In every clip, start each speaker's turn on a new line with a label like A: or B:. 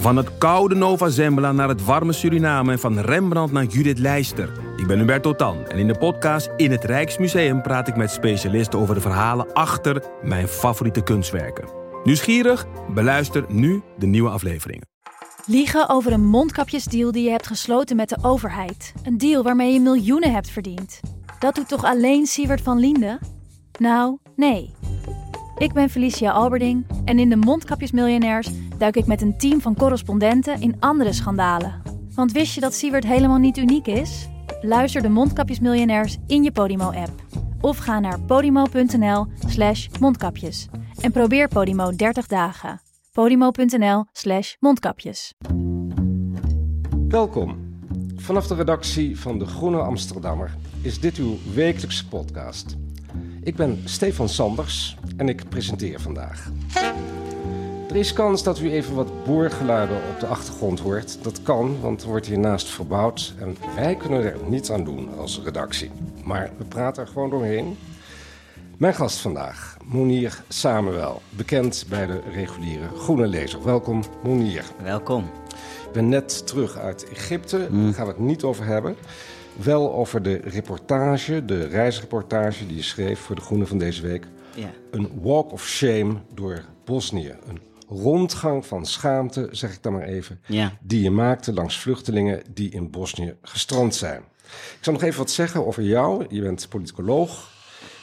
A: Van het koude Nova Zembla naar het warme Suriname en van Rembrandt naar Judith Leister. Ik ben Hubert Totan en in de podcast In het Rijksmuseum praat ik met specialisten over de verhalen achter mijn favoriete kunstwerken. Nieuwsgierig? Beluister nu de nieuwe afleveringen.
B: Liegen over een mondkapjesdeal die je hebt gesloten met de overheid. Een deal waarmee je miljoenen hebt verdiend. Dat doet toch alleen Siewert van Liende? Nou, nee. Ik ben Felicia Alberding en in de Mondkapjesmiljonairs duik ik met een team van correspondenten in andere schandalen. Want wist je dat Siewert helemaal niet uniek is? Luister de Mondkapjesmiljonairs in je Podimo-app. Of ga naar podimo.nl slash mondkapjes. En probeer Podimo 30 dagen. podimo.nl slash mondkapjes.
C: Welkom. Vanaf de redactie van De Groene Amsterdammer is dit uw wekelijkse podcast. Ik ben Stefan Sanders en ik presenteer vandaag. Er is kans dat u even wat boorgeluiden op de achtergrond hoort. Dat kan, want er wordt hiernaast verbouwd en wij kunnen er niets aan doen als redactie. Maar we praten er gewoon doorheen. Mijn gast vandaag, Monier Samuel, bekend bij de reguliere Groene Lezer. Welkom, Monier.
D: Welkom.
C: Ik ben net terug uit Egypte, daar gaan we het niet over hebben. Wel over de reportage, de reisreportage die je schreef voor de Groene van deze week.
D: Ja.
C: Een walk of shame door Bosnië. Een rondgang van schaamte, zeg ik dan maar even,
D: Ja.
C: die je maakte langs vluchtelingen die in Bosnië gestrand zijn. Ik zal nog even wat zeggen over jou. Je bent politicoloog,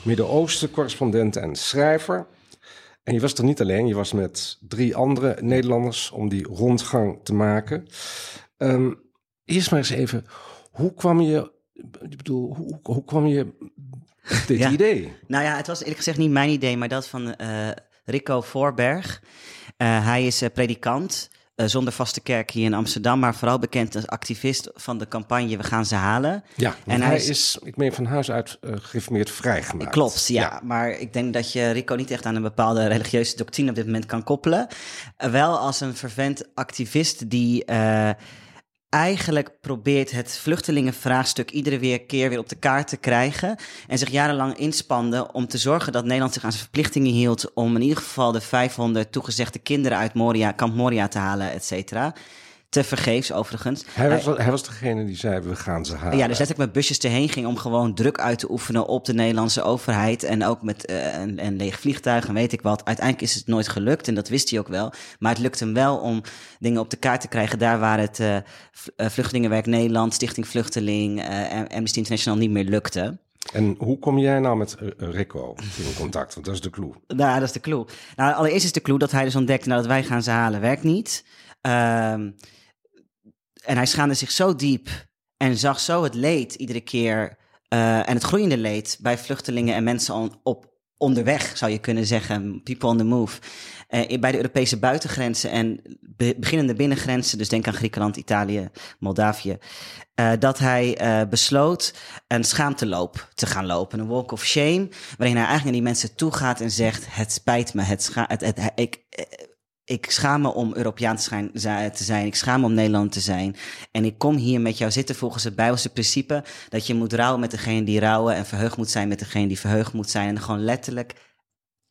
C: Midden-Oosten correspondent en schrijver. En je was er niet alleen, je was met drie andere Nederlanders om die rondgang te maken. Ehm, eerst maar eens even, hoe kwam je, ik bedoel, hoe, hoe kwam je op dit
D: Ja.
C: idee?
D: Nou ja, het was eerlijk gezegd niet mijn idee, maar dat van eh, Rico Voorberg. Eh, hij is eh, predikant zonder vaste kerk hier in Amsterdam, maar vooral bekend als activist van de campagne We gaan ze halen.
C: Ja, en hij,
D: hij
C: is,
D: is-
C: ik meen van huis uit uh, gereformeerd vrijgemaakt.
D: Klopt, ja. Maar ik denk dat je Rico niet echt aan een bepaalde religieuze doctrine op dit moment kan koppelen. Wel als een fervent activist die eigenlijk probeert het vluchtelingenvraagstuk iedere weer keer weer op de kaart te krijgen. En zich jarenlang inspande om te zorgen dat Nederland zich aan zijn verplichtingen hield om in ieder geval de 500 toegezegde kinderen uit Moria, kamp Moria te halen, et cetera. Te vergeefs overigens.
C: Hij was, hij was degene die zei, we gaan ze halen.
D: Ja, dus letterlijk met busjes erheen ging om gewoon druk uit te oefenen op de Nederlandse overheid. En ook met eh, een, een leeg vliegtuig en weet ik wat. Uiteindelijk is het nooit gelukt en dat wist hij ook wel. Maar het lukte hem wel om dingen op de kaart te krijgen. Daar waar het eh, eh, Vluchtelingenwerk Nederland, Stichting Vluchteling, eh, en Amnesty International niet meer lukte.
C: En hoe kom jij nou met uh, Rico in contact? Want dat is de clue.
D: Nou, dat is de clue. Nou, allereerst is de clue dat hij dus ontdekte nou, dat wij gaan ze halen, werkt niet. Ehm, en hij schaamde zich zo diep en zag zo het leed iedere keer eh, en het groeiende leed bij vluchtelingen en mensen op onderweg, zou je kunnen zeggen, people on the move. Eh, bij de Europese buitengrenzen en be- beginnende binnengrenzen, dus denk aan Griekenland, Italië, Moldavië, eh, dat hij besloot een schaamteloop te gaan lopen, een walk of shame, waarin hij eigenlijk naar die mensen toe gaat en zegt: Het spijt me, het het, het, ik, ik schaam me om Europeaan te zijn. Ik schaam me om Nederland te zijn. En ik kom hier met jou zitten volgens het Bijbelse principe dat je moet rouwen met degene die rouwen en verheugd moet zijn met degene die verheugd moet zijn. En gewoon letterlijk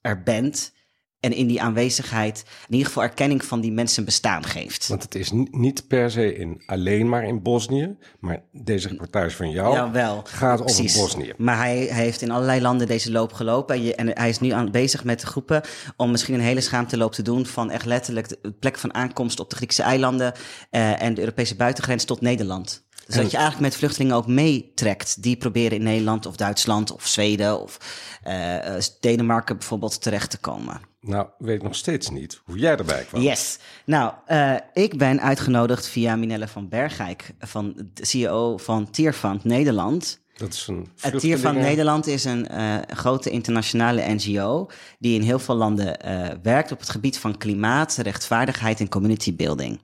D: er bent en in die aanwezigheid in ieder geval erkenning van die mensen bestaan geeft.
C: Want het is ni- niet per se in, alleen maar in Bosnië, maar deze reportage van jou
D: Jawel,
C: gaat over
D: precies.
C: Bosnië.
D: Maar hij, hij heeft in allerlei landen deze loop gelopen. En, je, en hij is nu aan, bezig met de groepen om misschien een hele schaamteloop te doen van echt letterlijk de plek van aankomst op de Griekse eilanden eh, en de Europese buitengrens tot Nederland. Dus
C: En-
D: dat je eigenlijk met vluchtelingen ook meetrekt. Die proberen in Nederland of Duitsland of Zweden of eh, eh, Denemarken bijvoorbeeld terecht te komen.
C: Nou, weet ik nog steeds niet hoe jij erbij kwam.
D: Yes. Nou, eh, ik ben uitgenodigd via Minelle van Bergijk, van de CEO van Tierfund Nederland.
C: Dat is een
D: Het Tier van Nederland is een eh, grote internationale NGO die in heel veel landen eh, werkt op het gebied van klimaat, rechtvaardigheid en community building.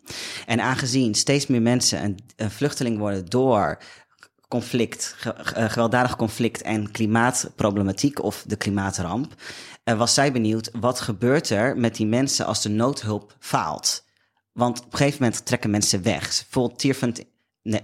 D: En aangezien steeds meer mensen een, een vluchteling worden door conflict, ge- ge- eh, gewelddadig conflict en klimaatproblematiek of de klimaatramp, eh, was zij benieuwd wat gebeurt er met die mensen als de noodhulp faalt. Want op een gegeven moment trekken mensen weg. Bijvoorbeeld Tierfund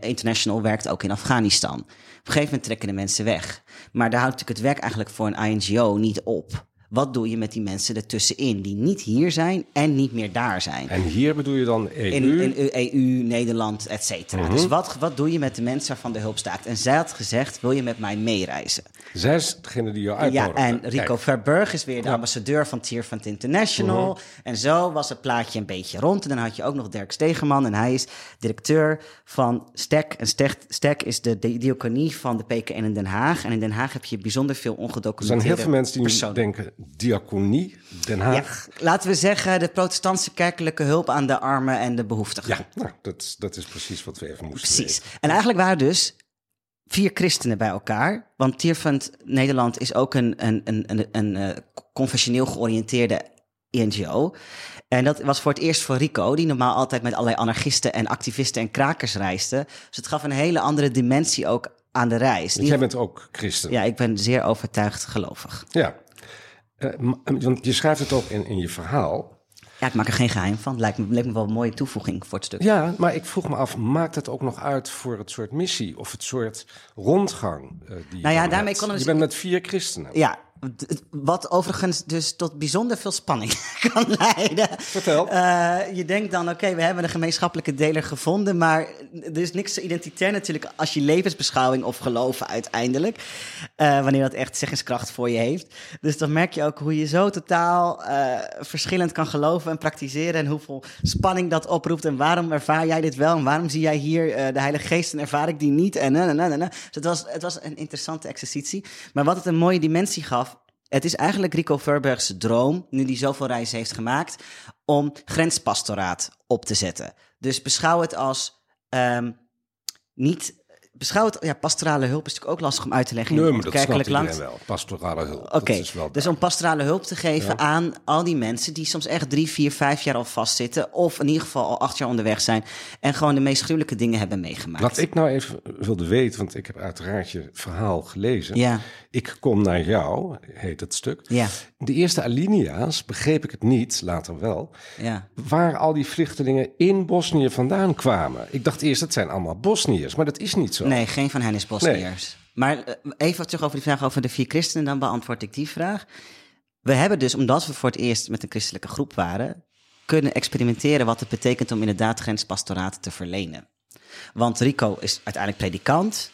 D: International werkt ook in Afghanistan. Op een gegeven moment trekken de mensen weg. Maar daar houdt natuurlijk het werk eigenlijk voor een INGO niet op. Wat doe je met die mensen ertussenin die niet hier zijn en niet meer daar zijn?
C: En hier bedoel je dan EU?
D: In, in EU, Nederland, et cetera. Dus wat, wat doe je met de mensen waarvan de hulp staakt? En zij had gezegd, wil je met mij meereizen?
C: Zij is degene die jou
D: Ja,
C: uitnodigde.
D: en Rico
C: Kijk,
D: Verburg is weer de ambassadeur van Tierfund International.
C: Mhm.
D: En zo was het plaatje een beetje rond. En dan had je ook nog Dirk Stegeman. En hij is directeur van STEC. En STEC, is de di- diaconie van de PKN in Den Haag. En in Den Haag heb je bijzonder veel
C: er zijn
D: ongedocumenteerde
C: heel veel mensen die nu denken, diaconie, Den
D: Ja,
C: Haag.
D: laten we zeggen de protestantse kerkelijke hulp aan de armen en de behoeftigen.
C: Ja, nou, dat, dat is precies wat we even moesten
D: Precies.
C: weten.
D: En eigenlijk waren dus vier christenen bij elkaar. Want Tierfund Nederland is ook een, een, een, een, een eh, confessioneel georiënteerde NGO. En dat was voor het eerst voor Rico, die normaal altijd met allerlei anarchisten en activisten en krakers reisde. Dus het gaf een hele andere dimensie ook aan de reis.
C: Want jij bent ook christen.
D: Ja, ik ben zeer overtuigd gelovig.
C: Ja. Eh, want je schrijft het ook in, in je verhaal.
D: Ja, ik maak er geen geheim van. Lijkt me, lijkt me wel een mooie toevoeging voor het stuk.
C: Ja, maar ik vroeg me af, maakt het ook nog uit voor het soort missie of het soort rondgang eh, die
D: Nou ja, daarmee kon het-
C: Je bent met vier christenen.
D: Ja, wat overigens dus tot bijzonder veel spanning kan leiden.
C: Vertel.
D: Eh, je denkt dan, oké, we hebben een gemeenschappelijke deler gevonden, maar er is niks zo identitair natuurlijk als je levensbeschouwing of geloven uiteindelijk. Eh, wanneer dat echt zeggingskracht voor je heeft. Dus dan merk je ook hoe je zo totaal eh, verschillend kan geloven en praktiseren en hoeveel spanning dat oproept en waarom ervaar jij dit wel en waarom zie jij hier de Heilige Geest en ervaar ik die niet en na, na, na, na, na. Dus het was, het was een interessante exercitie. Maar wat het een mooie dimensie gaf, het is eigenlijk Rico Verberg's droom, nu hij zoveel reizen heeft gemaakt, om grenspastoraat op te zetten. Dus beschouw het als ehm, niet. Beschouw het, ja, pastorale hulp is natuurlijk ook lastig om uit te leggen
C: Nee, maar dat
D: kerkelijk land.
C: wel. Pastorale hulp.
D: Oké,
C: dat
D: dus om pastorale hulp te geven aan al die mensen die soms echt drie, vier, vijf jaar al vastzitten, of in ieder geval al acht jaar onderweg zijn en gewoon de meest gruwelijke dingen hebben meegemaakt.
C: Wat ik nou even wilde weten, want ik heb uiteraard je verhaal gelezen.
D: Ja.
C: Ik kom naar jou, heet het stuk.
D: Ja.
C: De eerste alinea's begreep ik het niet, later wel,
D: Ja.
C: waar al die vluchtelingen in Bosnië vandaan kwamen. Ik dacht eerst, het zijn allemaal Bosniërs, maar dat is niet zo.
D: Nee, geen van hen is Bosniërs. Maar eh, even terug over die vraag over de vier christenen, dan beantwoord ik die vraag. We hebben dus, omdat we voor het eerst met een christelijke groep waren, kunnen experimenteren wat het betekent om inderdaad grenspastoraat te verlenen. Want Rico is uiteindelijk predikant.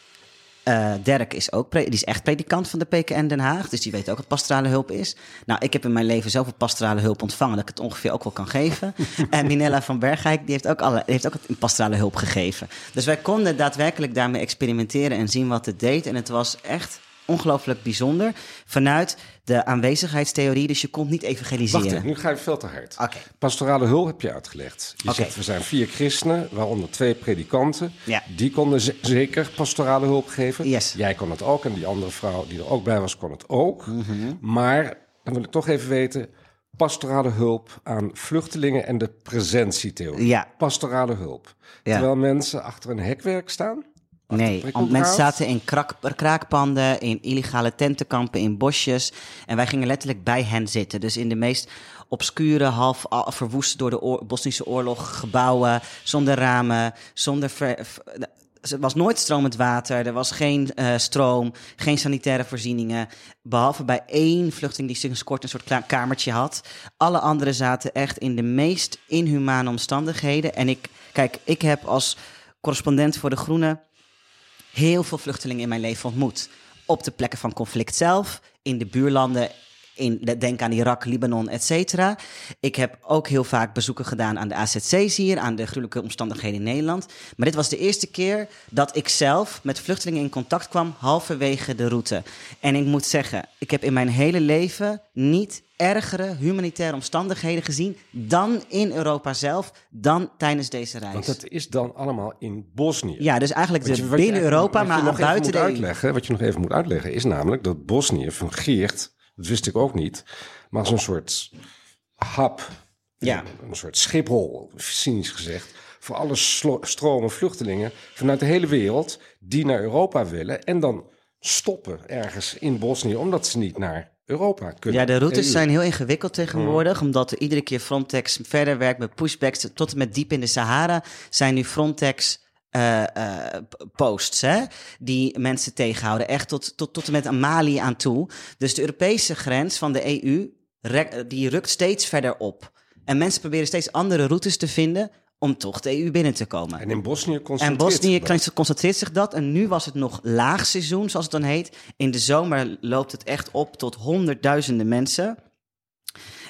D: Eh Dirk is ook die is echt predikant van de PKN Den Haag. Dus die weet ook wat pastorale hulp is. Nou, ik heb in mijn leven zoveel pastorale hulp ontvangen dat ik het ongeveer ook wel kan geven. en Minella van Bergijk die heeft ook, alle, die heeft ook pastorale hulp gegeven. Dus wij konden daadwerkelijk daarmee experimenteren en zien wat het deed. En het was echt ongelooflijk bijzonder vanuit de aanwezigheidstheorie. Dus je kon niet
C: Wacht
D: evangeliseren.
C: even, nu ga je veel te hard. Pastorale hulp heb je uitgelegd. Je zegt, we zijn vier christenen, waaronder twee predikanten.
D: Ja.
C: Die konden ze- zeker pastorale hulp geven.
D: Yes.
C: Jij kon het ook en die andere vrouw die er ook bij was, kon het ook.
D: Mhm.
C: Maar, dan wil ik toch even weten... pastorale hulp aan vluchtelingen en de presentietheorie.
D: Ja.
C: Pastorale hulp.
D: Ja.
C: Terwijl mensen achter een hekwerk staan.
D: Nee, want mensen zaten in krak, kraakpanden, in illegale tentenkampen, in bosjes. En wij gingen letterlijk bij hen zitten. Dus in de meest obscure, half verwoeste door de oor- Bosnische oorlog gebouwen. Zonder ramen, zonder... ver- er was nooit stromend water, er was geen eh, stroom, geen sanitaire voorzieningen. Behalve bij één vluchteling die sinds kort een soort kamertje had. Alle anderen zaten echt in de meest inhumane omstandigheden. En ik, kijk, ik heb als correspondent voor De Groene heel veel vluchtelingen in mijn leven ontmoet. Op de plekken van conflict zelf, in de buurlanden, in, denk aan Irak, Libanon, et cetera. Ik heb ook heel vaak bezoeken gedaan aan de AZC's hier, aan de gruwelijke omstandigheden in Nederland. Maar dit was de eerste keer dat ik zelf met vluchtelingen in contact kwam, halverwege de route. En ik moet zeggen, ik heb in mijn hele leven niet ergere humanitaire omstandigheden gezien dan in Europa zelf, dan tijdens deze reis.
C: Want dat is dan allemaal in Bosnië.
D: Ja, dus eigenlijk de
C: je
D: binnen Europa, maar
C: nog
D: buiten de EU.
C: uitleggen, Wat je nog even moet uitleggen is namelijk dat Bosnië fungeert, dat wist ik ook niet, maar als een soort hub,
D: Ja.
C: een soort Schiphol, cynisch gezegd, voor alle stromen vluchtelingen vanuit de hele wereld die naar Europa willen en dan stoppen ergens in Bosnië omdat ze niet naar Europa kunnen.
D: Ja, de routes
C: EU.
D: zijn heel ingewikkeld tegenwoordig, omdat er iedere keer Frontex verder werkt met pushbacks tot en met diep in de Sahara. Zijn nu Frontex eh, eh, posts, hè, die mensen tegenhouden. Echt tot, tot, tot en met Mali aan toe. Dus de Europese grens van de EU, die rukt steeds verder op. En mensen proberen steeds andere routes te vinden om toch de EU binnen te komen.
C: En in Bosnië
D: En
C: concentreert
D: Bosnië
C: zich dat.
D: concentreert zich dat. En nu was het nog laagseizoen, zoals het dan heet. In de zomer loopt het echt op tot honderdduizenden mensen.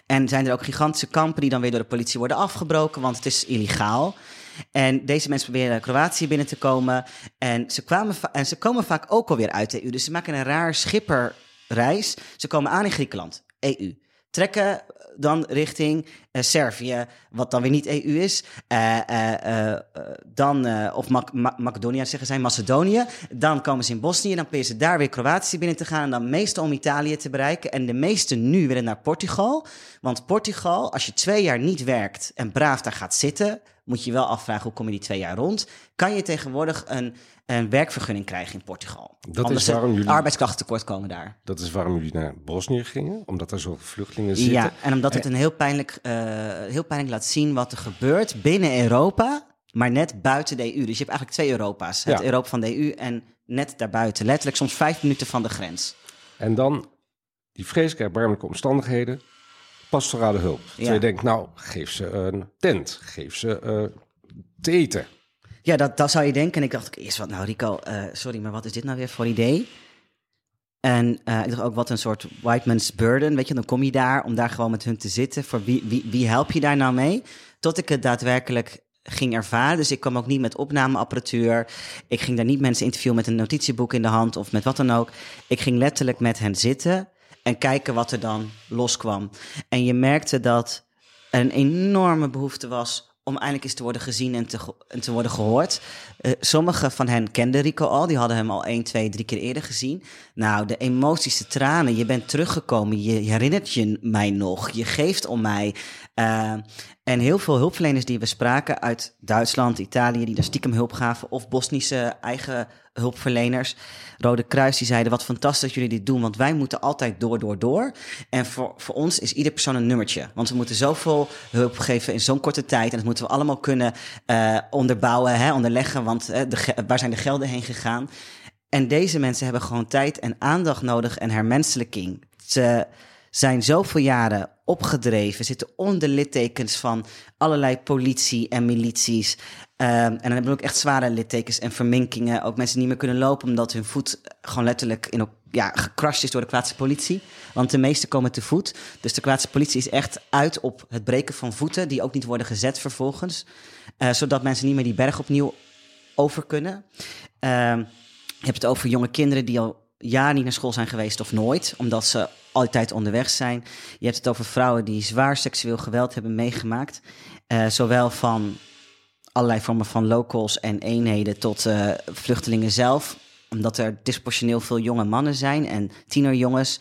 D: En zijn er ook gigantische kampen die dan weer door de politie worden afgebroken, want het is illegaal. En deze mensen proberen Kroatië binnen te komen. En ze, kwamen en ze komen vaak ook alweer uit de EU. Dus ze maken een raar schipperreis. Ze komen aan in Griekenland, EU. Trekken dan richting eh, Servië, wat dan weer niet EU is. Eh, eh, dan, of Mac- Ma- Macedonië zeggen zij, Macedonië. Dan komen ze in Bosnië, dan proberen ze daar weer Kroatië binnen te gaan. En dan meestal om Italië te bereiken. En de meeste nu willen naar Portugal. Want Portugal, als je twee jaar niet werkt en braaf daar gaat zitten, moet je wel afvragen hoe kom je die twee jaar rond. Kan je tegenwoordig een, een werkvergunning krijgen in Portugal?
C: Dat
D: Omdat
C: is waarom jullie-
D: arbeidskrachttekort komen daar.
C: Dat is waarom jullie naar Bosnië gingen, omdat er zoveel vluchtelingen zitten.
D: Ja, en omdat het een heel pijnlijk, eh, heel pijnlijk laat zien wat er gebeurt binnen Europa, maar net buiten de EU. Dus je hebt eigenlijk twee Europa's. Het
C: Ja.
D: Europa van de EU en net daarbuiten. Letterlijk soms vijf minuten van de grens.
C: En dan die vreselijke erbarmelijke omstandigheden, pastorale hulp.
D: Ja.
C: Je denkt, nou, geef ze een tent, geef ze eh, te eten.
D: Ja, dat, dat zou je denken. En ik dacht eerst, wat nou Rico, eh, sorry, maar wat is dit nou weer voor idee? En eh, ik dacht ook, wat een soort white man's burden. Weet je, dan kom je daar om daar gewoon met hun te zitten. Voor wie, wie, wie help je daar nou mee? Tot ik het daadwerkelijk ging ervaren. Dus ik kwam ook niet met opnameapparatuur. Ik ging daar niet mensen interviewen met een notitieboek in de hand of met wat dan ook. Ik ging letterlijk met hen zitten en kijken wat er dan loskwam. En je merkte dat er een enorme behoefte was om eindelijk eens te worden gezien en te, en te worden gehoord. Eh, sommige van hen kenden Rico al, die hadden hem al één, twee, drie keer eerder gezien. Nou, de emoties, de tranen, je bent teruggekomen, je herinnert je mij nog, je geeft om mij. Eh, en heel veel hulpverleners die we spraken uit Duitsland, Italië, die daar stiekem hulp gaven, of Bosnische eigen hulpverleners, Rode Kruis, die zeiden: Wat fantastisch dat jullie dit doen, want wij moeten altijd door, door, door. En voor, voor ons is ieder persoon een nummertje, want we moeten zoveel hulp geven in zo'n korte tijd. En dat moeten we allemaal kunnen eh, onderbouwen, hè, onderleggen, want eh, waar zijn de gelden heen gegaan? En deze mensen hebben gewoon tijd en aandacht nodig en hermenselijking. Ze zijn zoveel jaren opgedreven, zitten onder littekens van allerlei politie en milities. Ehm, en dan hebben we ook echt zware littekens en verminkingen. Ook mensen niet meer kunnen lopen omdat hun voet gewoon letterlijk in, ja, gecrashed is door de Kroatische politie. Want de meesten komen te voet. Dus de Kroatische politie is echt uit op het breken van voeten, die ook niet worden gezet vervolgens. Eh, zodat mensen niet meer die berg opnieuw over kunnen. Ehm, je hebt het over jonge kinderen die al jaren niet naar school zijn geweest of nooit, omdat ze altijd onderweg zijn. Je hebt het over vrouwen die zwaar seksueel geweld hebben meegemaakt. Eh, zowel van allerlei vormen van locals en eenheden tot eh, vluchtelingen zelf. Omdat er disproportioneel veel jonge mannen zijn en tienerjongens.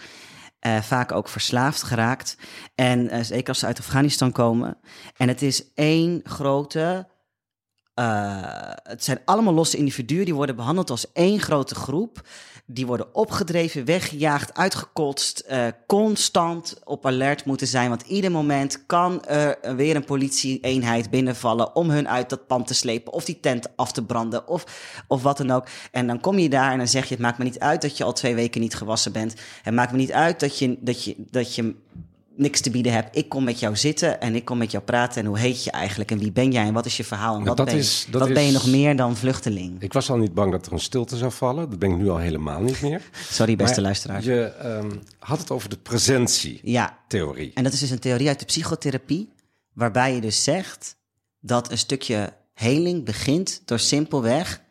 D: eh, vaak ook verslaafd geraakt. En zeker als ze uit Afghanistan komen. En het is één grote eh, het zijn allemaal losse individuen die worden behandeld als één grote groep. Die worden opgedreven, weggejaagd, uitgekotst, eh, constant op alert moeten zijn. Want ieder moment kan er weer een politieeenheid binnenvallen om hun uit dat pand te slepen. Of die tent af te branden of, of wat dan ook. En dan kom je daar en dan zeg je, het maakt me niet uit dat je al twee weken niet gewassen bent. Het maakt me niet uit dat je, dat je, dat je niks te bieden hebt. Ik kom met jou zitten en ik kom met jou praten. En hoe heet je eigenlijk? En wie ben jij? En wat is je verhaal? En wat,
C: dat
D: ben, je,
C: is-
D: ben je nog meer dan vluchteling?
C: Ik was al niet bang dat er een stilte zou vallen. Dat ben ik nu al helemaal niet meer.
D: Sorry, beste
C: Maar
D: luisteraars.
C: Je ehm, had het over de presentietheorie.
D: Ja, en dat is dus een theorie uit de psychotherapie, waarbij je dus zegt dat een stukje heling begint door simpelweg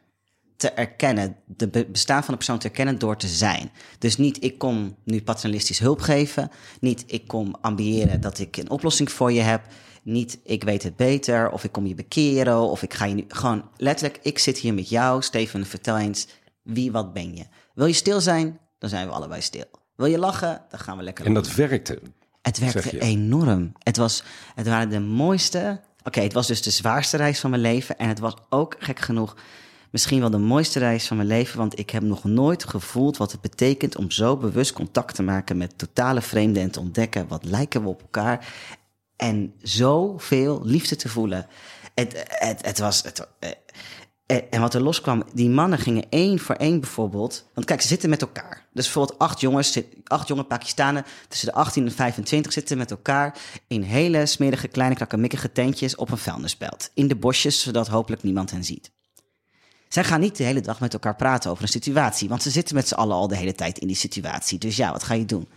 D: te erkennen, de be- bestaan van de persoon te erkennen door te zijn. Dus niet ik kom nu paternalistisch hulp geven, niet ik kom ambiëren dat ik een oplossing voor je heb, niet ik weet het beter, of ik kom je bekeren, of ik ga je nu... Gewoon letterlijk, ik zit hier met jou, Steven, vertel eens, wie, wat ben je? Wil je stil zijn? Dan zijn we allebei stil. Wil je lachen? Dan gaan we lekker
C: En dat werkte.
D: het werkte enorm. Het, was, het waren de mooiste. Oké, het was dus de zwaarste reis van mijn leven. En het was ook gek genoeg misschien wel de mooiste reis van mijn leven. Want ik heb nog nooit gevoeld wat het betekent om zo bewust contact te maken met totale vreemden. En te ontdekken wat lijken we op elkaar. En zoveel liefde te voelen. Het, het, het was. Het, eh, En, en wat er loskwam, die mannen gingen één voor één bijvoorbeeld. Want kijk, ze zitten met elkaar. Dus bijvoorbeeld acht jongens, acht jonge Pakistanen tussen de 18 en 25 zitten met elkaar in hele smerige, kleine, krakkemikkige tentjes op een vuilnisbelt. In de bosjes, zodat hopelijk niemand hen ziet. Zij gaan niet de hele dag met elkaar praten over een situatie, want ze zitten met z'n allen al de hele tijd in die situatie. Dus ja, wat ga je doen?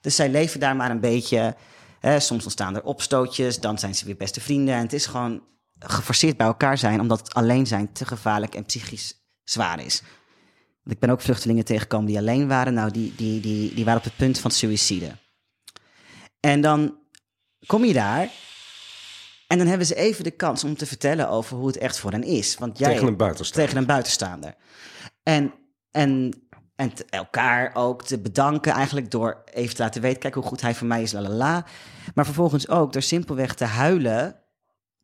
D: Dus zij leven daar maar een beetje. Soms ontstaan er opstootjes, dan zijn ze weer beste vrienden. En het is gewoon geforceerd bij elkaar zijn, omdat alleen zijn te gevaarlijk en psychisch zwaar is. Ik ben ook vluchtelingen tegengekomen die alleen waren. Nou, die, die, die, die waren op het punt van suïcide. En dan kom je daar. En dan hebben ze even de kans om te vertellen over hoe het echt voor hen is. Want jij,
C: Tegen een buitenstaander.
D: Tegen een buitenstaander. En, en, en elkaar ook te bedanken eigenlijk door even te laten weten... kijk hoe goed hij voor mij is, la la la. Maar vervolgens ook door simpelweg te huilen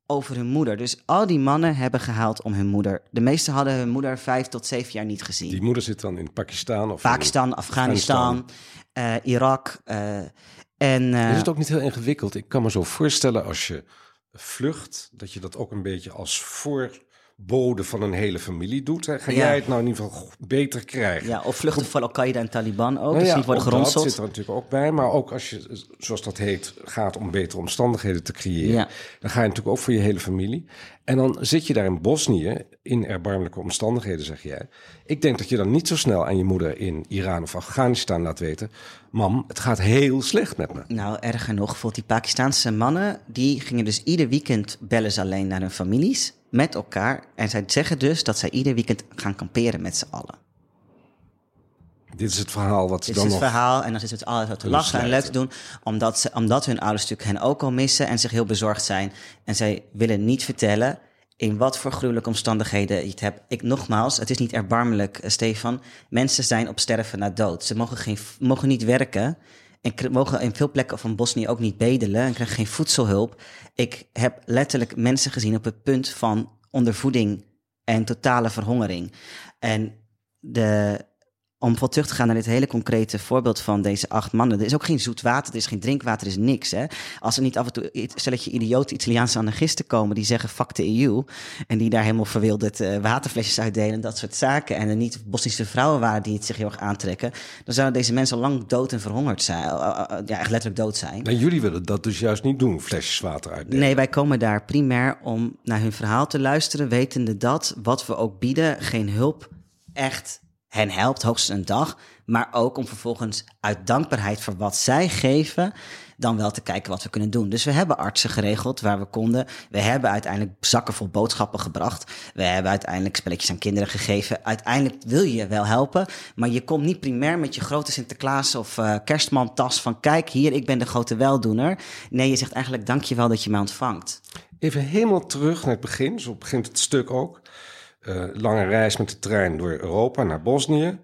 D: over hun moeder. Dus al die mannen hebben gehuild om hun moeder. De meesten hadden hun moeder vijf tot zeven jaar niet gezien.
C: Die moeder zit dan in Pakistan of
D: Pakistan, Afghanistan, eh, Irak. eh, en, eh,
C: Is het ook niet heel ingewikkeld? Ik kan me zo voorstellen als je vlucht, dat je dat ook een beetje als voorbode van een hele familie doet. Hè? Ga
D: Ja.
C: jij het nou in ieder geval beter krijgen?
D: ja, of vluchten van Al-Qaeda en Taliban ook.
C: Nou
D: dus
C: ja,
D: niet worden
C: dat zit er natuurlijk ook bij. Maar ook als je, zoals dat heet, gaat om betere omstandigheden te creëren.
D: Ja.
C: Dan ga je natuurlijk ook voor je hele familie. En dan zit je daar in Bosnië, in erbarmelijke omstandigheden, zeg jij. Ik denk dat je dan niet zo snel aan je moeder in Iran of Afghanistan laat weten... Mam, het gaat heel slecht met me.
D: Nou, erger nog, bijvoorbeeld die Pakistaanse mannen, die gingen dus ieder weekend bellen ze alleen naar hun families met elkaar. En zij zeggen dus dat zij ieder weekend gaan kamperen met z'n allen.
C: Dit is het verhaal wat ze
D: Dit is
C: dan
D: het
C: nog...
D: verhaal en dan zitten ze het altijd te
C: Kunnen
D: lachen en leuk te doen. Omdat, ze, omdat hun ouders natuurlijk hen ook al missen en zich heel bezorgd zijn. En zij willen niet vertellen in wat voor gruwelijke omstandigheden je het hebt. Ik, nogmaals, het is niet erbarmelijk, eh, Stefan. Mensen zijn op sterven na dood. Ze mogen, geen, mogen niet werken en mogen in veel plekken van Bosnië ook niet bedelen en krijgen geen voedselhulp. Ik heb letterlijk mensen gezien op het punt van ondervoeding en totale verhongering. En de, om bijvoorbeeld terug te gaan naar dit hele concrete voorbeeld van deze acht mannen. Er is ook geen zoet water, er is geen drinkwater, er is niks. Hè? Als er niet af en toe stelletje idiote Italiaanse anarchisten komen die zeggen fuck de EU. En die daar helemaal verwilderd eh, waterflesjes uitdelen, dat soort zaken. En er niet Bosnische vrouwen waren die het zich heel erg aantrekken. Dan zouden deze mensen al lang dood en verhongerd zijn. Eh, eh, Ja, echt letterlijk dood zijn.
C: En jullie willen dat dus juist niet doen, flesjes water uitdelen.
D: Nee, wij komen daar primair om naar hun verhaal te luisteren, wetende dat wat we ook bieden geen hulp echt hen helpt, hoogstens een dag, maar ook om vervolgens uit dankbaarheid voor wat zij geven, dan wel te kijken wat we kunnen doen. Dus we hebben artsen geregeld waar we konden. We hebben uiteindelijk zakken vol boodschappen gebracht. We hebben uiteindelijk spelletjes aan kinderen gegeven. Uiteindelijk wil je wel helpen, maar je komt niet primair met je grote Sinterklaas of eh kerstmantas van kijk hier, ik ben de grote weldoener. Nee, je zegt eigenlijk dankjewel dat je mij ontvangt.
C: Even helemaal terug naar het begin, zo begint het stuk ook. Eh, lange reis met de trein door Europa naar Bosnië.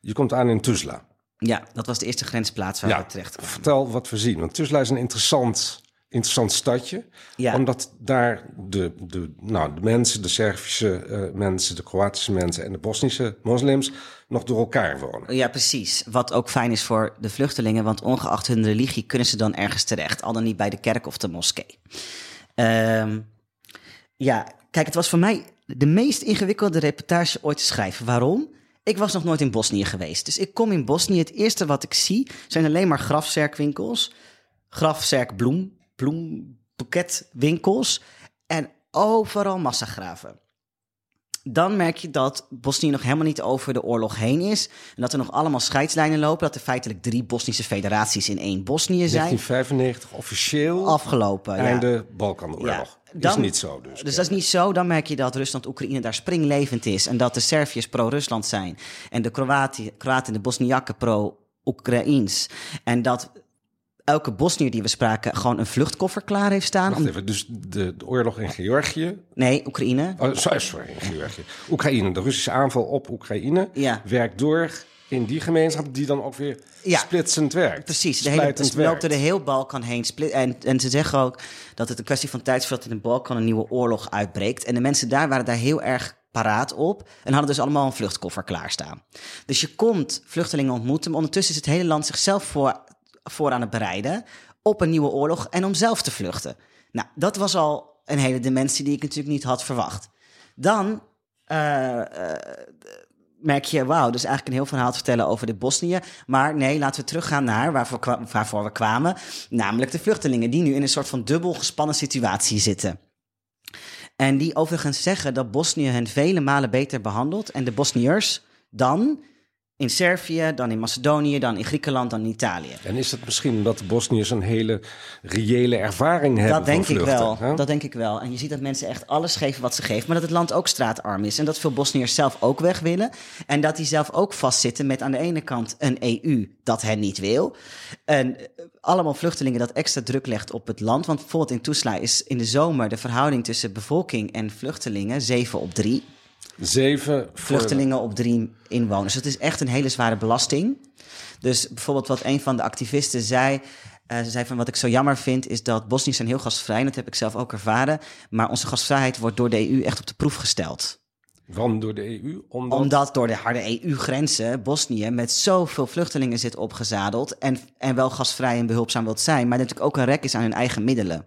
C: Je komt aan in Tuzla.
D: Ja, dat was de eerste grensplaats waar
C: Ja,
D: we terecht kwamen.
C: vertel wat we zien. Want Tuzla is een interessant, interessant stadje.
D: Ja.
C: Omdat daar de, de, nou, de mensen, de Servische eh, mensen, de Kroatische mensen en de Bosnische moslims nog door elkaar wonen.
D: Ja, precies. Wat ook fijn is voor de vluchtelingen, want ongeacht hun religie kunnen ze dan ergens terecht. Al dan niet bij de kerk of de moskee. Ehm, ja, kijk, het was voor mij de meest ingewikkelde reportage ooit te schrijven. Waarom? Ik was nog nooit in Bosnië geweest. Dus ik kom in Bosnië. Het eerste wat ik zie zijn alleen maar grafzerkwinkels. Grafzerkbloem, bloemboeketwinkels. En overal massagraven dan merk je dat Bosnië nog helemaal niet over de oorlog heen is. En dat er nog allemaal scheidslijnen lopen. Dat er feitelijk drie Bosnische federaties in één Bosnië zijn.
C: 1995 officieel
D: Afgelopen. ja.
C: einde Balkanoorlog.
D: Ja, dan-
C: is niet zo dus.
D: Dus dat is niet zo. Dan merk je dat Rusland-Oekraïne daar springlevend is. En dat de Serviërs pro-Rusland zijn. En de Kroati- Kroaten en de Bosniakken pro-Oekraïens. En dat elke Bosnier die we spraken gewoon een vluchtkoffer klaar heeft staan.
C: Wacht
D: Om...
C: even, dus de, de oorlog in Georgië
D: Nee, Oekraïne.
C: Oh, sorry, sorry, in Georgië. Oekraïne, de Russische aanval op Oekraïne
D: Ja.
C: werkt door in die gemeenschap die dan ook weer
D: Ja.
C: splitsend werkt.
D: Precies, de hele, er de heel Balkan heen. Split, en, en ze zeggen ook dat het een kwestie van tijd is voordat in de Balkan een nieuwe oorlog uitbreekt. En de mensen daar waren daar heel erg paraat op en hadden dus allemaal een vluchtkoffer klaarstaan. Dus je komt vluchtelingen ontmoeten, maar ondertussen is het hele land zichzelf voor, voor aan het bereiden op een nieuwe oorlog en om zelf te vluchten. Nou, dat was al een hele dimensie die ik natuurlijk niet had verwacht. Dan eh, eh, merk je, wauw, dus eigenlijk een heel verhaal te vertellen over de Bosnië. Maar nee, laten we teruggaan naar waarvoor, waarvoor we kwamen. Namelijk de vluchtelingen die nu in een soort van dubbel gespannen situatie zitten. En die overigens zeggen dat Bosnië hen vele malen beter behandelt. En de Bosniërs dan in Servië, dan in Macedonië, dan in Griekenland, dan in Italië.
C: En is het misschien omdat de Bosniërs een hele reële ervaring hebben
D: Dat denk ik wel.
C: hè?
D: Dat denk ik wel. En je ziet dat mensen echt alles geven wat ze geven, maar dat het land ook straatarm is. En dat veel Bosniërs zelf ook weg willen. En dat die zelf ook vastzitten met aan de ene kant een EU dat hen niet wil. En allemaal vluchtelingen dat extra druk legt op het land. Want bijvoorbeeld in Tuzla is in de zomer de verhouding tussen bevolking en vluchtelingen 7 op 3
C: Zeven voor-
D: vluchtelingen op drie inwoners. Het is echt een hele zware belasting. Dus bijvoorbeeld wat een van de activisten zei... eh, ze zei van wat ik zo jammer vind is dat Bosniërs zijn heel gastvrij. en Dat heb ik zelf ook ervaren. Maar onze gastvrijheid wordt door de EU echt op de proef gesteld.
C: Want door de EU? Omdat,
D: Omdat door de harde EU-grenzen Bosnië met zoveel vluchtelingen zit opgezadeld. En, en wel gastvrij en behulpzaam wilt zijn. Maar natuurlijk ook een rek is aan hun eigen middelen.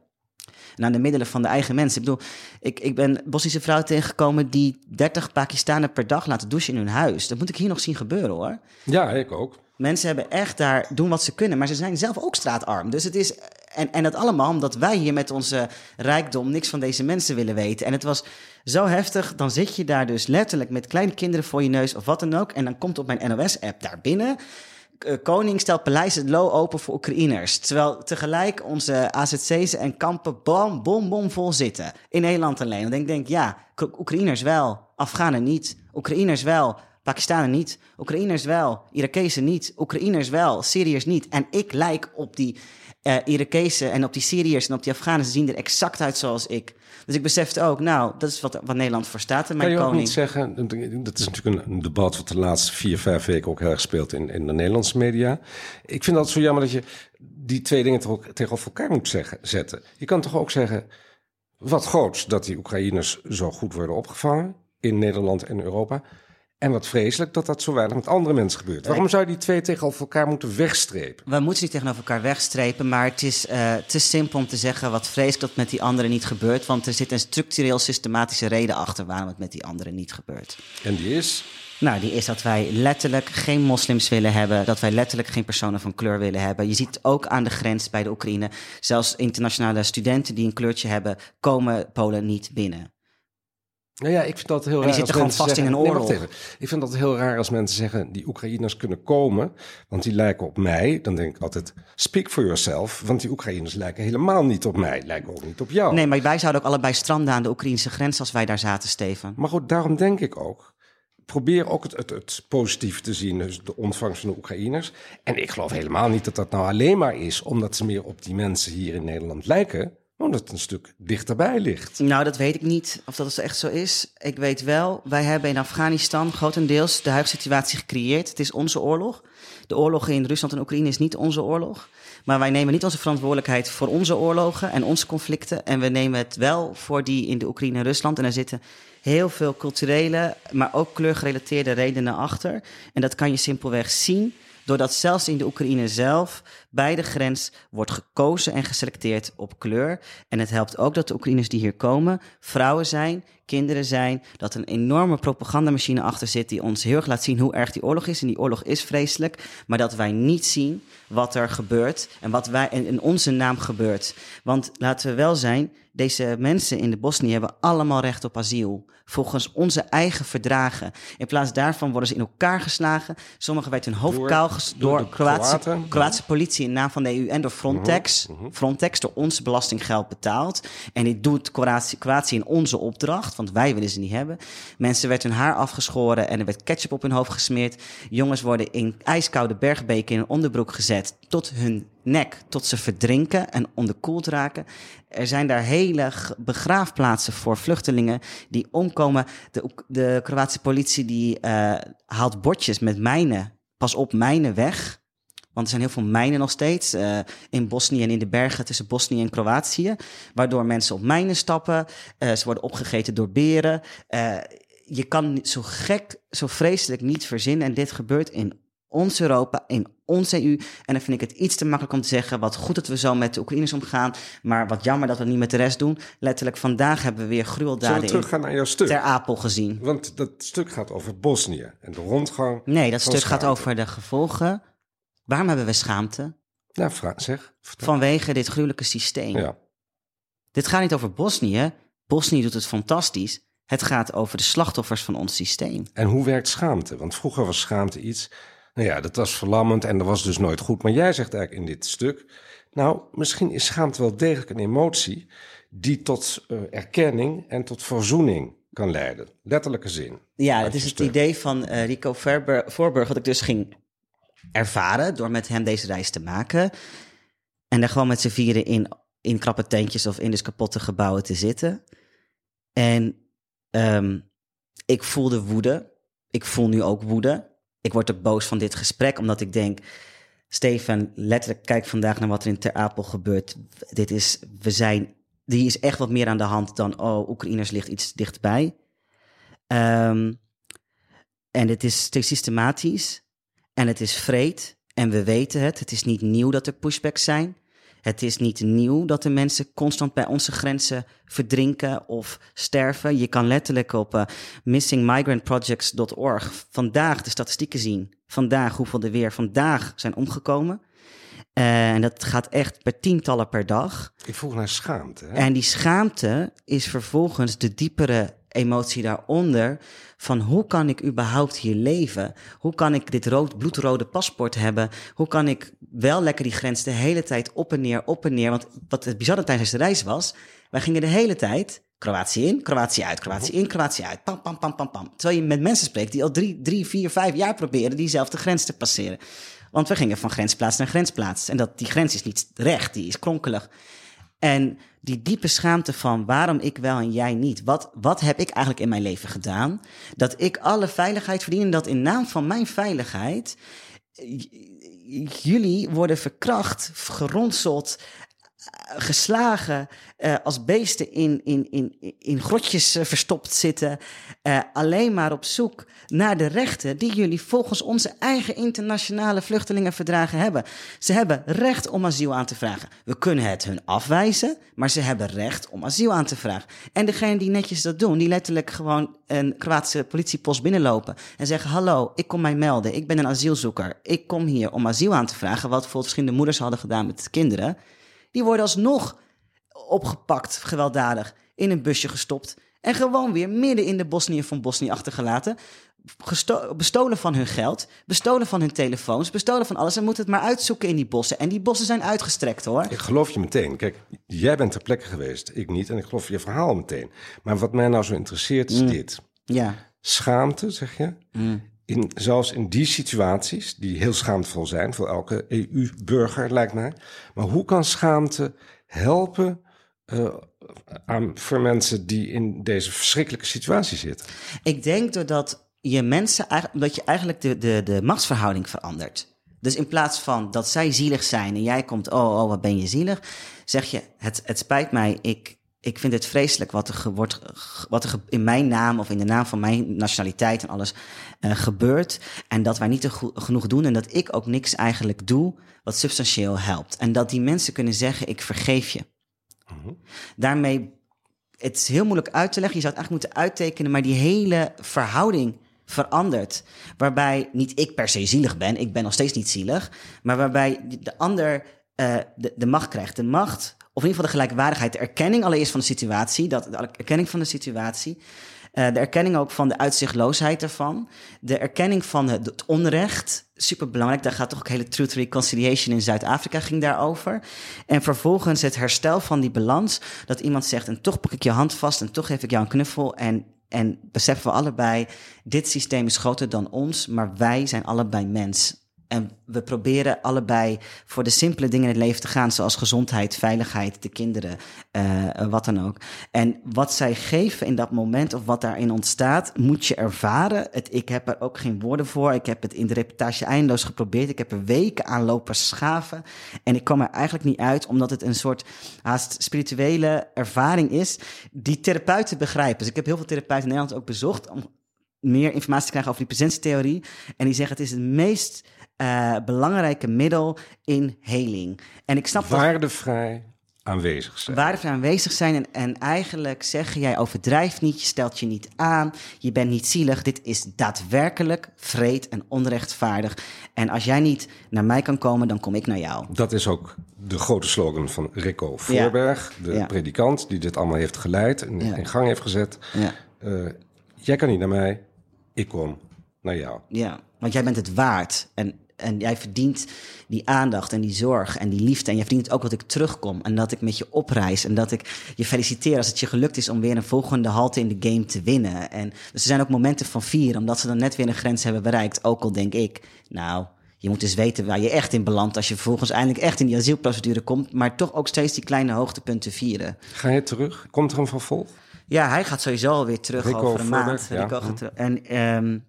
D: En aan de middelen van de eigen mensen. Ik bedoel, ik, ik ben Bosnische vrouw tegengekomen die 30 Pakistanen per dag laten douchen in hun huis. Dat moet ik hier nog zien gebeuren hoor.
C: Ja, ik ook.
D: Mensen hebben echt daar doen wat ze kunnen, maar ze zijn zelf ook straatarm. Dus het is. En, en dat allemaal omdat wij hier met onze rijkdom niks van deze mensen willen weten. En het was zo heftig. Dan zit je daar dus letterlijk met kleine kinderen voor je neus of wat dan ook. En dan komt op mijn NOS-app daar binnen. Eh, Koning stelt paleis het lo open voor Oekraïners. Terwijl tegelijk onze AZC's en kampen bom, bom, bom vol zitten. In Nederland alleen. Dan denk ik, denk, ja, Oekraïners wel, Afghanen niet. Oekraïners wel, Pakistanen niet. Oekraïners wel, Irakezen niet. Oekraïners wel, Syriërs niet. En ik lijk op die eh Irakezen en op die Syriërs en op die Afghanen. Zien er exact uit zoals ik. Dus ik besefte ook, nou, dat is wat, wat Nederland voor staat. En
C: Kan
D: mijn
C: je ook
D: koning.
C: niet zeggen, dat is natuurlijk een, debat wat de laatste vier, vijf weken ook heel erg speelt in, in de Nederlandse media. Ik vind dat zo jammer dat je die twee dingen toch ook tegenover elkaar moet zeggen, zetten. Je kan toch ook zeggen, wat groots dat die Oekraïners zo goed worden opgevangen in Nederland en Europa. En wat vreselijk dat dat zo weinig met andere mensen gebeurt. Waarom zou je die twee tegenover elkaar moeten wegstrepen?
D: We moeten niet tegenover elkaar wegstrepen, maar het is eh, te simpel om te zeggen wat vreselijk dat met die anderen niet gebeurt. Want er zit een structureel systematische reden achter waarom het met die anderen niet gebeurt.
C: En die is,
D: Nou, die is dat wij letterlijk geen moslims willen hebben. Dat wij letterlijk geen personen van kleur willen hebben. Je ziet ook aan de grens bij de Oekraïne. Zelfs internationale studenten die een kleurtje hebben, komen Polen niet binnen.
C: Nou ja, ik vind dat heel
D: die
C: raar.
D: zitten
C: als
D: gewoon vast in een
C: Nee, wacht even. Ik vind dat heel raar als mensen zeggen die Oekraïners kunnen komen, want die lijken op mij. Dan denk ik altijd, speak for yourself, want die Oekraïners lijken helemaal niet op mij, lijken ook niet op jou.
D: Nee, maar wij zouden ook allebei stranden aan de Oekraïnse grens als wij daar zaten, Steven.
C: Maar goed, daarom denk ik ook. Probeer ook het, het, het positief te zien, dus de ontvangst van de Oekraïners. En ik geloof helemaal niet dat dat nou alleen maar is omdat ze meer op die mensen hier in Nederland lijken, omdat het een stuk dichterbij ligt.
D: Nou, dat weet ik niet of dat echt zo is. Ik weet wel, wij hebben in Afghanistan grotendeels de huidige situatie gecreëerd. Het is onze oorlog. De oorlog in Rusland en Oekraïne is niet onze oorlog. Maar wij nemen niet onze verantwoordelijkheid voor onze oorlogen en onze conflicten. En we nemen het wel voor die in de Oekraïne en Rusland. En er zitten heel veel culturele, maar ook kleurgerelateerde redenen achter. En dat kan je simpelweg zien doordat zelfs in de Oekraïne zelf bij de grens wordt gekozen en geselecteerd op kleur. En het helpt ook dat de Oekraïners die hier komen vrouwen zijn, kinderen zijn, dat een enorme propagandamachine achter zit die ons heel erg laat zien hoe erg die oorlog is. En die oorlog is vreselijk, maar dat wij niet zien wat er gebeurt en wat wij in, in onze naam gebeurt. Want laten we wel zijn, deze mensen in de Bosnië hebben allemaal recht op asiel. Volgens onze eigen verdragen. In plaats daarvan worden ze in elkaar geslagen. Sommigen werd hun hoofd kaal ges-
C: door
D: door,
C: de
D: Kroatische,
C: Kroaten.
D: Kroatische politie in naam van de EU en door Frontex. Frontex door ons belastinggeld betaald. En dit doet Kroatië, Kroatië in onze opdracht, want wij willen ze niet hebben. Mensen werd hun haar afgeschoren en er werd ketchup op hun hoofd gesmeerd. Jongens worden in ijskoude bergbeken in een onderbroek gezet tot hun nek, tot ze verdrinken en onderkoeld raken. Er zijn daar hele begraafplaatsen voor vluchtelingen die omkomen. De, de Kroatische politie die eh, haalt bordjes met mijnen. Pas op, mijnen weg. Want er zijn heel veel mijnen nog steeds eh, in Bosnië en in de bergen tussen Bosnië en Kroatië. Waardoor mensen op mijnen stappen. Eh, ze worden opgegeten door beren. Eh, je kan zo gek, zo vreselijk niet verzinnen. En dit gebeurt in ons Europa, in ons EU. En dan vind ik het iets te makkelijk om te zeggen, wat goed dat we zo met de Oekraïners omgaan, maar wat jammer dat we het niet met de rest doen. Letterlijk, vandaag hebben we weer
C: Zullen
D: gruweldaden
C: we
D: in
C: teruggaan naar jouw stuk?
D: Ter Apel gezien.
C: Want dat stuk gaat over Bosnië en de rondgang.
D: Nee, dat stuk gaat over de gevolgen. Waarom hebben we schaamte?
C: Nou, vraag, zeg. vertel.
D: Vanwege dit gruwelijke systeem.
C: Ja.
D: Dit gaat niet over Bosnië. Bosnië doet het fantastisch. Het gaat over de slachtoffers van ons systeem.
C: En hoe werkt schaamte? Want vroeger was schaamte iets, nou ja, dat was verlammend en dat was dus nooit goed. Maar jij zegt eigenlijk in dit stuk, nou, misschien is schaamte wel degelijk een emotie die tot eh, erkenning en tot verzoening kan leiden. Letterlijke zin.
D: Ja, dat
C: je
D: is het
C: stuk.
D: idee van eh, Rico Verber, Voorburg, wat ik dus ging ervaren door met hem deze reis te maken. En daar gewoon met z'n vieren in, in krappe tentjes of in dus kapotte gebouwen te zitten. En ehm, ik voelde woede. Ik voel nu ook woede. Ik word ook boos van dit gesprek, omdat ik denk... Stefan, letterlijk kijk vandaag naar wat er in Ter Apel gebeurt. Dit is, we zijn, die is echt wat meer aan de hand dan, oh, Oekraïners ligt iets dichtbij. Ehm, en het is te systematisch en het is vreed en we weten het. Het is niet nieuw dat er pushbacks zijn. Het is niet nieuw dat de mensen constant bij onze grenzen verdrinken of sterven. Je kan letterlijk op eh, missingmigrantprojects.org vandaag de statistieken zien. Vandaag hoeveel er weer vandaag zijn omgekomen. Eh, en dat gaat echt per tientallen per dag.
C: Ik vroeg naar schaamte. Hè?
D: En die schaamte is vervolgens de diepere emotie daaronder van hoe kan ik überhaupt hier leven? Hoe kan ik dit rood, bloedrode paspoort hebben? Hoe kan ik wel lekker die grens de hele tijd op en neer, op en neer? Want wat het bizarre tijdens de reis was, wij gingen de hele tijd Kroatië in, Kroatië uit, Kroatië in, Kroatië uit. Pam, pam, pam, pam, pam. Terwijl je met mensen spreekt die al drie, drie vier, vijf jaar proberen diezelfde grens te passeren. Want we gingen van grensplaats naar grensplaats. En dat, die grens is niet recht, die is kronkelig. En die diepe schaamte van waarom ik wel en jij niet. Wat, wat heb ik eigenlijk in mijn leven gedaan? Dat ik alle veiligheid verdien en dat in naam van mijn veiligheid jullie worden verkracht, geronseld, geslagen, eh, als beesten in, in, in, in grotjes eh, verstopt zitten. eh, alleen maar op zoek naar de rechten die jullie volgens onze eigen internationale vluchtelingenverdragen hebben. Ze hebben recht om asiel aan te vragen. We kunnen het hun afwijzen, maar ze hebben recht om asiel aan te vragen. En degene die netjes dat doen, die letterlijk gewoon een Kroatische politiepost binnenlopen en zeggen: Hallo, ik kom mij melden. Ik ben een asielzoeker. Ik kom hier om asiel aan te vragen. Wat bijvoorbeeld verschillende moeders hadden gedaan met kinderen. Die worden alsnog opgepakt, gewelddadig, in een busje gestopt. En gewoon weer midden in de Bosnië van Bosnië achtergelaten. Bestolen van hun geld, bestolen van hun telefoons, bestolen van alles. En moeten het maar uitzoeken in die bossen. En die bossen zijn uitgestrekt hoor.
C: Ik geloof je meteen. Kijk, jij bent ter plekke geweest, ik niet. En ik geloof je verhaal meteen. Maar wat mij nou zo interesseert is
D: Mm.
C: dit.
D: Ja.
C: Schaamte, zeg je. In, zelfs in die situaties, die heel schaamtevol zijn voor elke EU-burger, lijkt mij. Maar hoe kan schaamte helpen eh, aan, voor mensen die in deze verschrikkelijke situatie zitten?
D: Ik denk doordat je mensen, dat je eigenlijk de, de, de machtsverhouding verandert. Dus in plaats van dat zij zielig zijn en jij komt, oh, oh, wat ben je zielig, zeg je, het, het spijt mij, ik, ik vind het vreselijk wat er, wordt, wat er in mijn naam of in de naam van mijn nationaliteit en alles eh, gebeurt. En dat wij niet genoeg doen en dat ik ook niks eigenlijk doe wat substantieel helpt. En dat die mensen kunnen zeggen, ik vergeef je. Daarmee het is heel moeilijk uit te leggen. Je zou het eigenlijk moeten uittekenen, maar die hele verhouding verandert. Waarbij niet ik per se zielig ben, ik ben nog steeds niet zielig, maar waarbij de ander eh, de, de macht krijgt. De macht, of in ieder geval de gelijkwaardigheid, de erkenning allereerst van de situatie, dat, de erkenning van de situatie. eh, de erkenning ook van de uitzichtloosheid ervan. De erkenning van het, het onrecht. Superbelangrijk. Daar gaat toch ook hele Truth Reconciliation in Zuid-Afrika ging daarover. En vervolgens het herstel van die balans. Dat iemand zegt, en toch pak ik je hand vast en toch geef ik jou een knuffel. En, en beseffen we allebei, dit systeem is groter dan ons, maar wij zijn allebei mens. En we proberen allebei voor de simpele dingen in het leven te gaan, zoals gezondheid, veiligheid, de kinderen, eh, wat dan ook. En wat zij geven in dat moment of wat daarin ontstaat, moet je ervaren. Het, ik heb er ook geen woorden voor. Ik heb het in de reportage eindeloos geprobeerd. Ik heb er weken aan lopen schaven. En ik kwam er eigenlijk niet uit, omdat het een soort haast spirituele ervaring is, die therapeuten begrijpen. Dus ik heb heel veel therapeuten in Nederland ook bezocht om meer informatie te krijgen over die presentietheorie. En die zeggen het is het meest eh, belangrijke middel in heling. En ik snap dat
C: Waardevrij aanwezig zijn.
D: waardevrij aanwezig zijn en, en eigenlijk zeggen: jij overdrijft niet, je stelt je niet aan, je bent niet zielig. Dit is daadwerkelijk vreed en onrechtvaardig. En als jij niet naar mij kan komen, dan kom ik naar jou.
C: Dat is ook de grote slogan van Rico Voorberg, de
D: Ja.
C: predikant die dit allemaal heeft geleid en
D: Ja.
C: in gang heeft gezet.
D: Ja.
C: Eh, jij kan niet naar mij, ik kom naar jou.
D: Ja, want jij bent het waard. En, en jij verdient die aandacht en die zorg en die liefde. En jij verdient ook dat ik terugkom. En dat ik met je opreis. En dat ik je feliciteer als het je gelukt is om weer een volgende halte in de game te winnen. En dus er zijn ook momenten van vier, omdat ze dan net weer een grens hebben bereikt. Ook al denk ik, nou, je moet dus weten waar je echt in belandt. Als je vervolgens eindelijk echt in die asielprocedure komt. Maar toch ook steeds die kleine hoogtepunten vieren.
C: Ga je terug? Komt er een vervolg?
D: Ja, hij gaat sowieso alweer terug
C: Rico
D: over een
C: Voorberg,
D: maand.
C: ja. Hm.
D: En, ehm,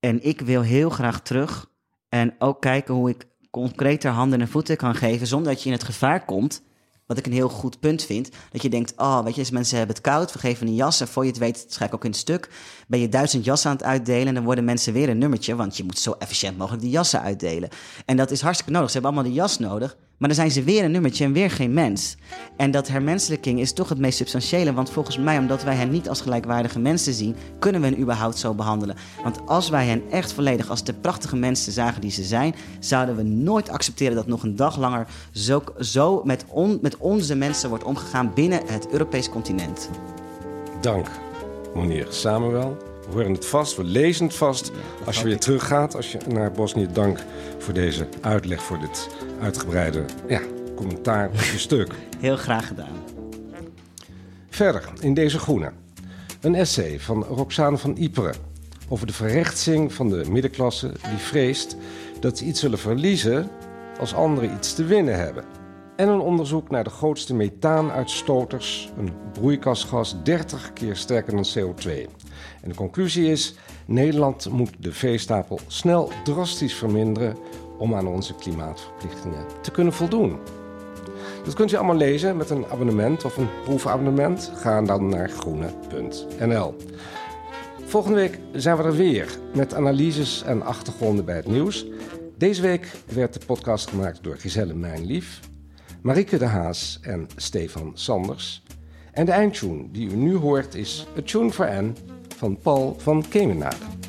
D: en ik wil heel graag terug. En ook kijken hoe ik concreter handen en voeten kan geven... zonder dat je in het gevaar komt. Wat ik een heel goed punt vind. Dat je denkt, oh, weet je, mensen hebben het koud. We geven een jas. En voor je het weet, schrijf ik ook in het stuk... ben je duizend jassen aan het uitdelen... en dan worden mensen weer een nummertje... want je moet zo efficiënt mogelijk die jassen uitdelen. En dat is hartstikke nodig. Ze hebben allemaal die jas nodig... Maar dan zijn ze weer een nummertje en weer geen mens. En dat hermenselijking is toch het meest substantiële. Want volgens mij, omdat wij hen niet als gelijkwaardige mensen zien, kunnen we hen überhaupt zo behandelen. Want als wij hen echt volledig als de prachtige mensen zagen die ze zijn, zouden we nooit accepteren dat nog een dag langer zo, zo met, met onze mensen wordt omgegaan binnen het Europees continent.
C: Dank, meneer Samuel. We horen het vast, we lezen het vast. Als je weer teruggaat als je naar Bosnië, dank voor deze uitleg, voor dit uitgebreide ja, commentaar op je stuk.
D: Heel graag gedaan.
C: Verder in deze groene. Een essay van Roxane van Iperen over de verrechtsing van de middenklasse die vreest dat ze iets zullen verliezen als anderen iets te winnen hebben. En een onderzoek naar de grootste methaanuitstoters, een broeikasgas 30 keer sterker dan CO2. En de conclusie is: Nederland moet de veestapel snel drastisch verminderen om aan onze klimaatverplichtingen te kunnen voldoen. Dat kunt u allemaal lezen met een abonnement of een proefabonnement. Ga dan naar groene.nl. Volgende week zijn we er weer met analyses en achtergronden bij het nieuws. Deze week werd de podcast gemaakt door Giselle Mijnlief, Marieke de Haas en Stefan Sanders. En de eindtune die u nu hoort is A Tune for N van Paul van Kemenade.